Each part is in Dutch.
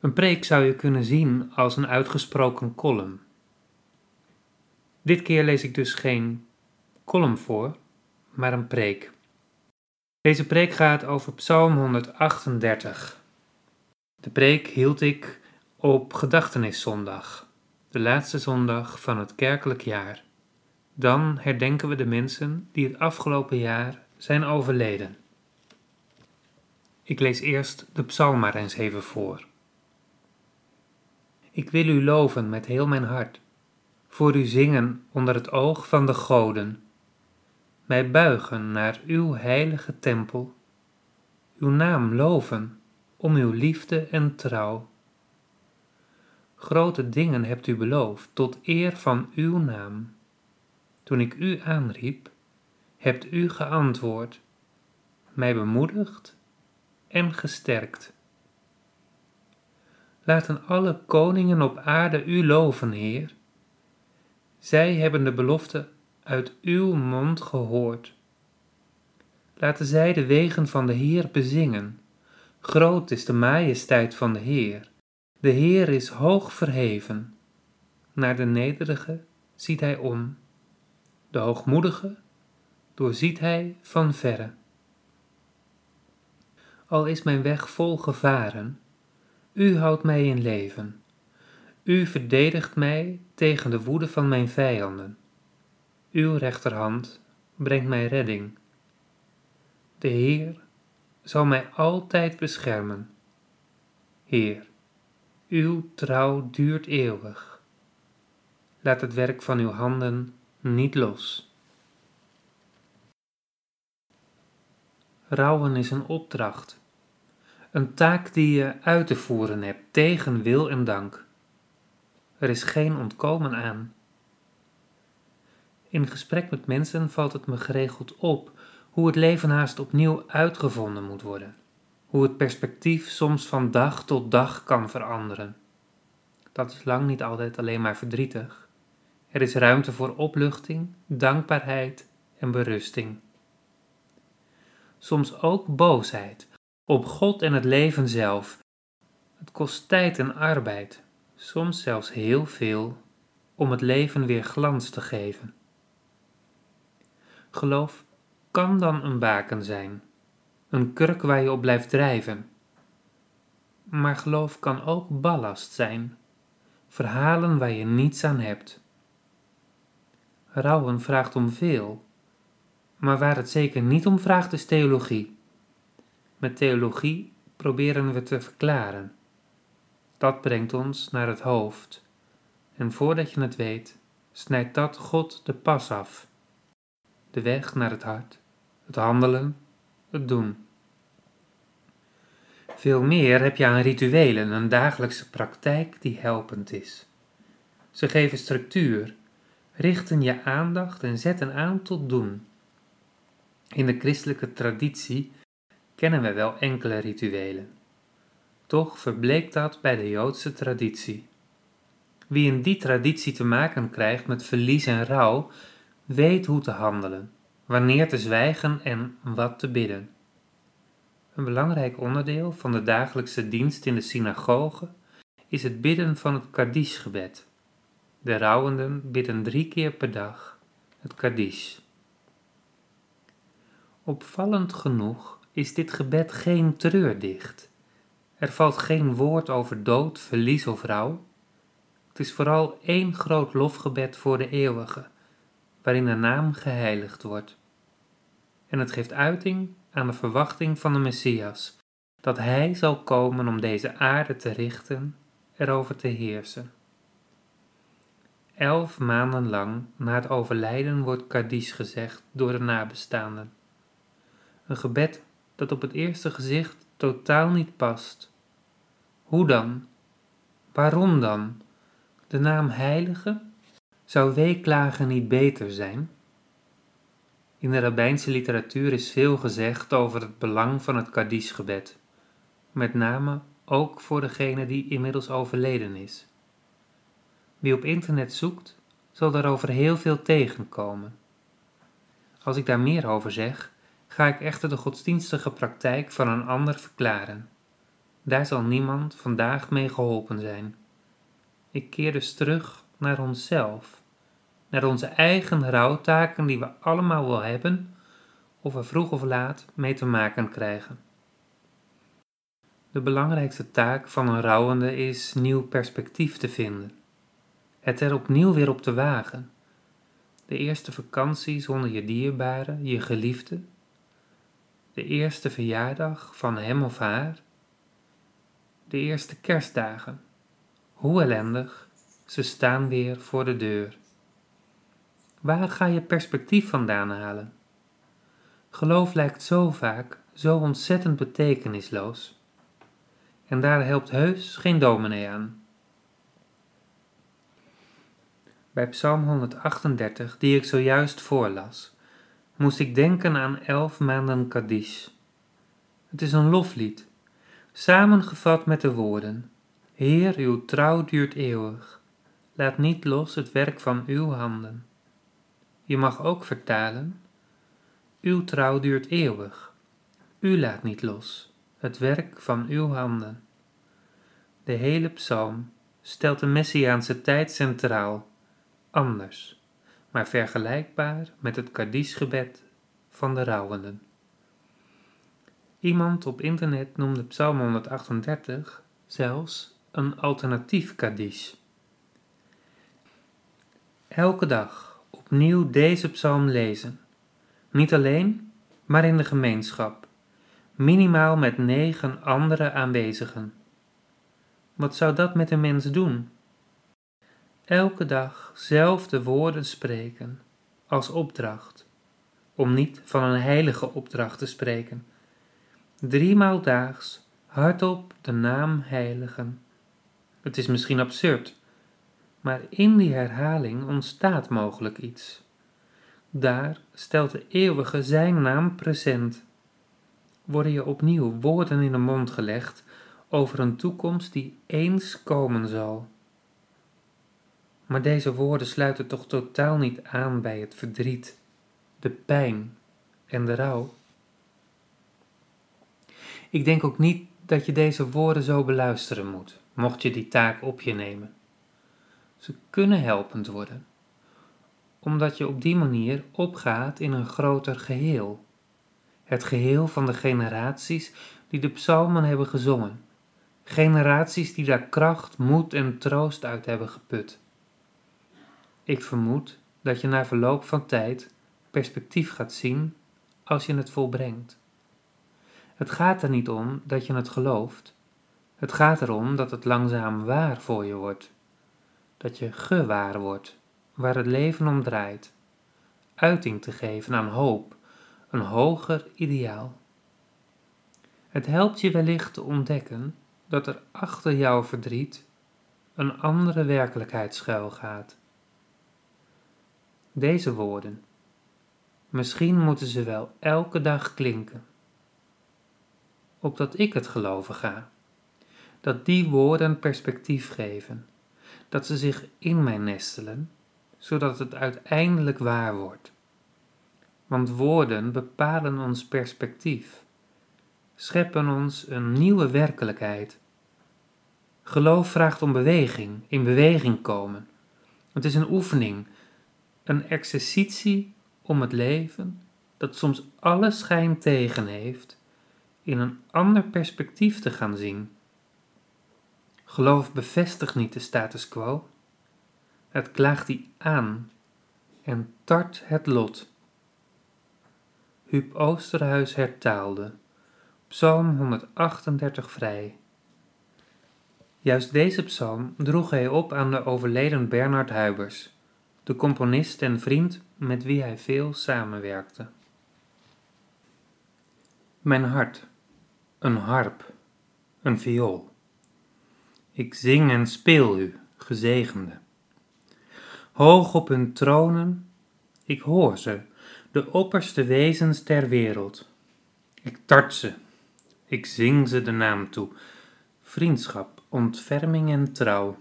Een preek zou je kunnen zien als een uitgesproken column. Dit keer lees ik dus geen column voor, maar een preek. Deze preek gaat over Psalm 138. De preek hield ik op Gedachteniszondag, de laatste zondag van het kerkelijk jaar. Dan herdenken we de mensen die het afgelopen jaar zijn overleden. Ik lees eerst de psalm maar eens even voor. Ik wil u loven met heel mijn hart, voor u zingen onder het oog van de goden, mij buigen naar uw heilige tempel, uw naam loven om uw liefde en trouw. Grote dingen hebt u beloofd tot eer van uw naam. Toen ik u aanriep, hebt u geantwoord, mij bemoedigd en gesterkt. Laten alle koningen op aarde u loven, Heer. Zij hebben de belofte uit uw mond gehoord. Laten zij de wegen van de Heer bezingen. Groot is de majesteit van de Heer. De Heer is hoog verheven. Naar de nederige ziet hij om. De hoogmoedige doorziet hij van verre. Al is mijn weg vol gevaren, u houdt mij in leven. U verdedigt mij tegen de woede van mijn vijanden. Uw rechterhand brengt mij redding. De Heer zal mij altijd beschermen. Heer, uw trouw duurt eeuwig. Laat het werk van uw handen niet los. Rouwen is een opdracht, een taak die je uit te voeren hebt tegen wil en dank. Er is geen ontkomen aan. In gesprek met mensen valt het me geregeld op hoe het leven haast opnieuw uitgevonden moet worden, hoe het perspectief soms van dag tot dag kan veranderen. Dat is lang niet altijd alleen maar verdrietig. Er is ruimte voor opluchting, dankbaarheid en berusting. Soms ook boosheid op God en het leven zelf. Het kost tijd en arbeid, soms zelfs heel veel, om het leven weer glans te geven. Geloof kan dan een baken zijn, een kurk waar je op blijft drijven. Maar geloof kan ook ballast zijn, verhalen waar je niets aan hebt. Rouwen vraagt om veel, maar waar het zeker niet om vraagt is theologie. Met theologie proberen we te verklaren. Dat brengt ons naar het hoofd. En voordat je het weet, snijdt dat God de pas af. De weg naar het hart, het handelen, het doen. Veel meer heb je aan rituelen, een dagelijkse praktijk die helpend is. Ze geven structuur, richten je aandacht en zetten aan tot doen. In de christelijke traditie kennen we wel enkele rituelen. Toch verbleekt dat bij de Joodse traditie. Wie in die traditie te maken krijgt met verlies en rouw, weet hoe te handelen, wanneer te zwijgen en wat te bidden. Een belangrijk onderdeel van de dagelijkse dienst in de synagoge is het bidden van het Kaddish-gebed. De rouwenden bidden drie keer per dag het Kaddish. Opvallend genoeg is dit gebed geen treurdicht. Er valt geen woord over dood, verlies of rouw. Het is vooral één groot lofgebed voor de eeuwige, waarin de naam geheiligd wordt. En het geeft uiting aan de verwachting van de Messias, dat Hij zal komen om deze aarde te richten, erover te heersen. Elf maanden lang na het overlijden wordt Kaddish gezegd door de nabestaanden. Een gebed dat op het eerste gezicht totaal niet past. Hoe dan? Waarom dan? De naam heilige? Zou weeklagen niet beter zijn? In de rabbijnse literatuur is veel gezegd over het belang van het Kaddish-gebed, met name ook voor degene die inmiddels overleden is. Wie op internet zoekt, zal daarover heel veel tegenkomen. Als ik daar meer over zeg, ga ik echter de godsdienstige praktijk van een ander verklaren. Daar zal niemand vandaag mee geholpen zijn. Ik keer dus terug naar onszelf, naar onze eigen rouwtaken die we allemaal wel hebben, of er vroeg of laat mee te maken krijgen. De belangrijkste taak van een rouwende is nieuw perspectief te vinden, het er opnieuw weer op te wagen. De eerste vakantie zonder je dierbare, je geliefde, de eerste verjaardag van hem of haar, de eerste kerstdagen. Hoe ellendig, ze staan weer voor de deur. Waar ga je perspectief vandaan halen? Geloof lijkt zo vaak zo ontzettend betekenisloos. En daar helpt heus geen dominee aan. Bij Psalm 138, die ik zojuist voorlas, moest ik denken aan elf maanden Kaddish. Het is een loflied, samengevat met de woorden: Heer, uw trouw duurt eeuwig. Laat niet los het werk van uw handen. Je mag ook vertalen: Uw trouw duurt eeuwig. U laat niet los het werk van uw handen. De hele psalm stelt de Messiaanse tijd centraal, anders, maar vergelijkbaar met het Kaddischgebed van de rouwenden. Iemand op internet noemde Psalm 138 zelfs een alternatief Kaddish. Elke dag opnieuw deze psalm lezen. Niet alleen, maar in de gemeenschap. Minimaal met negen andere aanwezigen. Wat zou dat met een mens doen? Elke dag zelf de woorden spreken als opdracht, om niet van een heilige opdracht te spreken. Driemaal daags hardop de naam heiligen. Het is misschien absurd, maar in die herhaling ontstaat mogelijk iets. Daar stelt de eeuwige zijn naam present. Worden je opnieuw woorden in de mond gelegd over een toekomst die eens komen zal. Maar deze woorden sluiten toch totaal niet aan bij het verdriet, de pijn en de rouw. Ik denk ook niet dat je deze woorden zo beluisteren moet, mocht je die taak op je nemen. Ze kunnen helpend worden, omdat je op die manier opgaat in een groter geheel. Het geheel van de generaties die de psalmen hebben gezongen. Generaties die daar kracht, moed en troost uit hebben geput. Ik vermoed dat je na verloop van tijd perspectief gaat zien als je het volbrengt. Het gaat er niet om dat je het gelooft. Het gaat erom dat het langzaam waar voor je wordt. Dat je gewaar wordt waar het leven om draait. Uiting te geven aan hoop, een hoger ideaal. Het helpt je wellicht te ontdekken dat er achter jouw verdriet een andere werkelijkheid schuilgaat. Deze woorden, misschien moeten ze wel elke dag klinken opdat ik het geloven ga. Dat die woorden perspectief geven, dat ze zich in mij nestelen, zodat het uiteindelijk waar wordt. Want woorden bepalen ons perspectief, scheppen ons een nieuwe werkelijkheid. Geloof vraagt om beweging, in beweging komen. Het is een oefening, een exercitie om het leven, dat soms alle schijn tegen heeft, in een ander perspectief te gaan zien. Geloof bevestigt niet de status quo, het klaagt die aan en tart het lot. Huub Oosterhuis hertaalde, Psalm 138 vrij. Juist deze psalm droeg hij op aan de overleden Bernard Huibers, de componist en vriend met wie hij veel samenwerkte. Mijn hart een harp, een viool. Ik zing en speel u, gezegende. Hoog op hun tronen, ik hoor ze, de opperste wezens ter wereld. Ik tart ze, ik zing ze de naam toe, vriendschap, ontferming en trouw.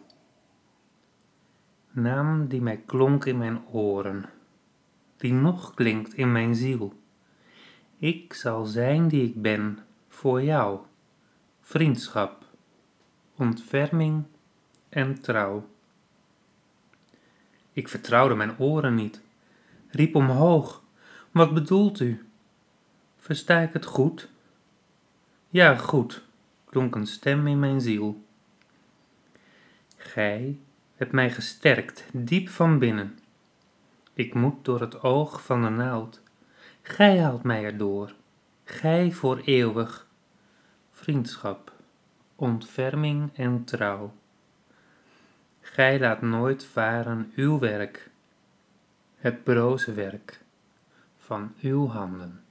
Naam die mij klonk in mijn oren, die nog klinkt in mijn ziel. Ik zal zijn die ik ben, voor jou, vriendschap, ontferming en trouw. Ik vertrouwde mijn oren niet, riep omhoog, wat bedoelt u? Versta ik het goed? Ja, goed, klonk een stem in mijn ziel. Gij hebt mij gesterkt, diep van binnen. Ik moet door het oog van de naald. Gij haalt mij erdoor, gij voor eeuwig. Vriendschap, ontferming en trouw. Gij laat nooit varen uw werk, het broze werk van uw handen.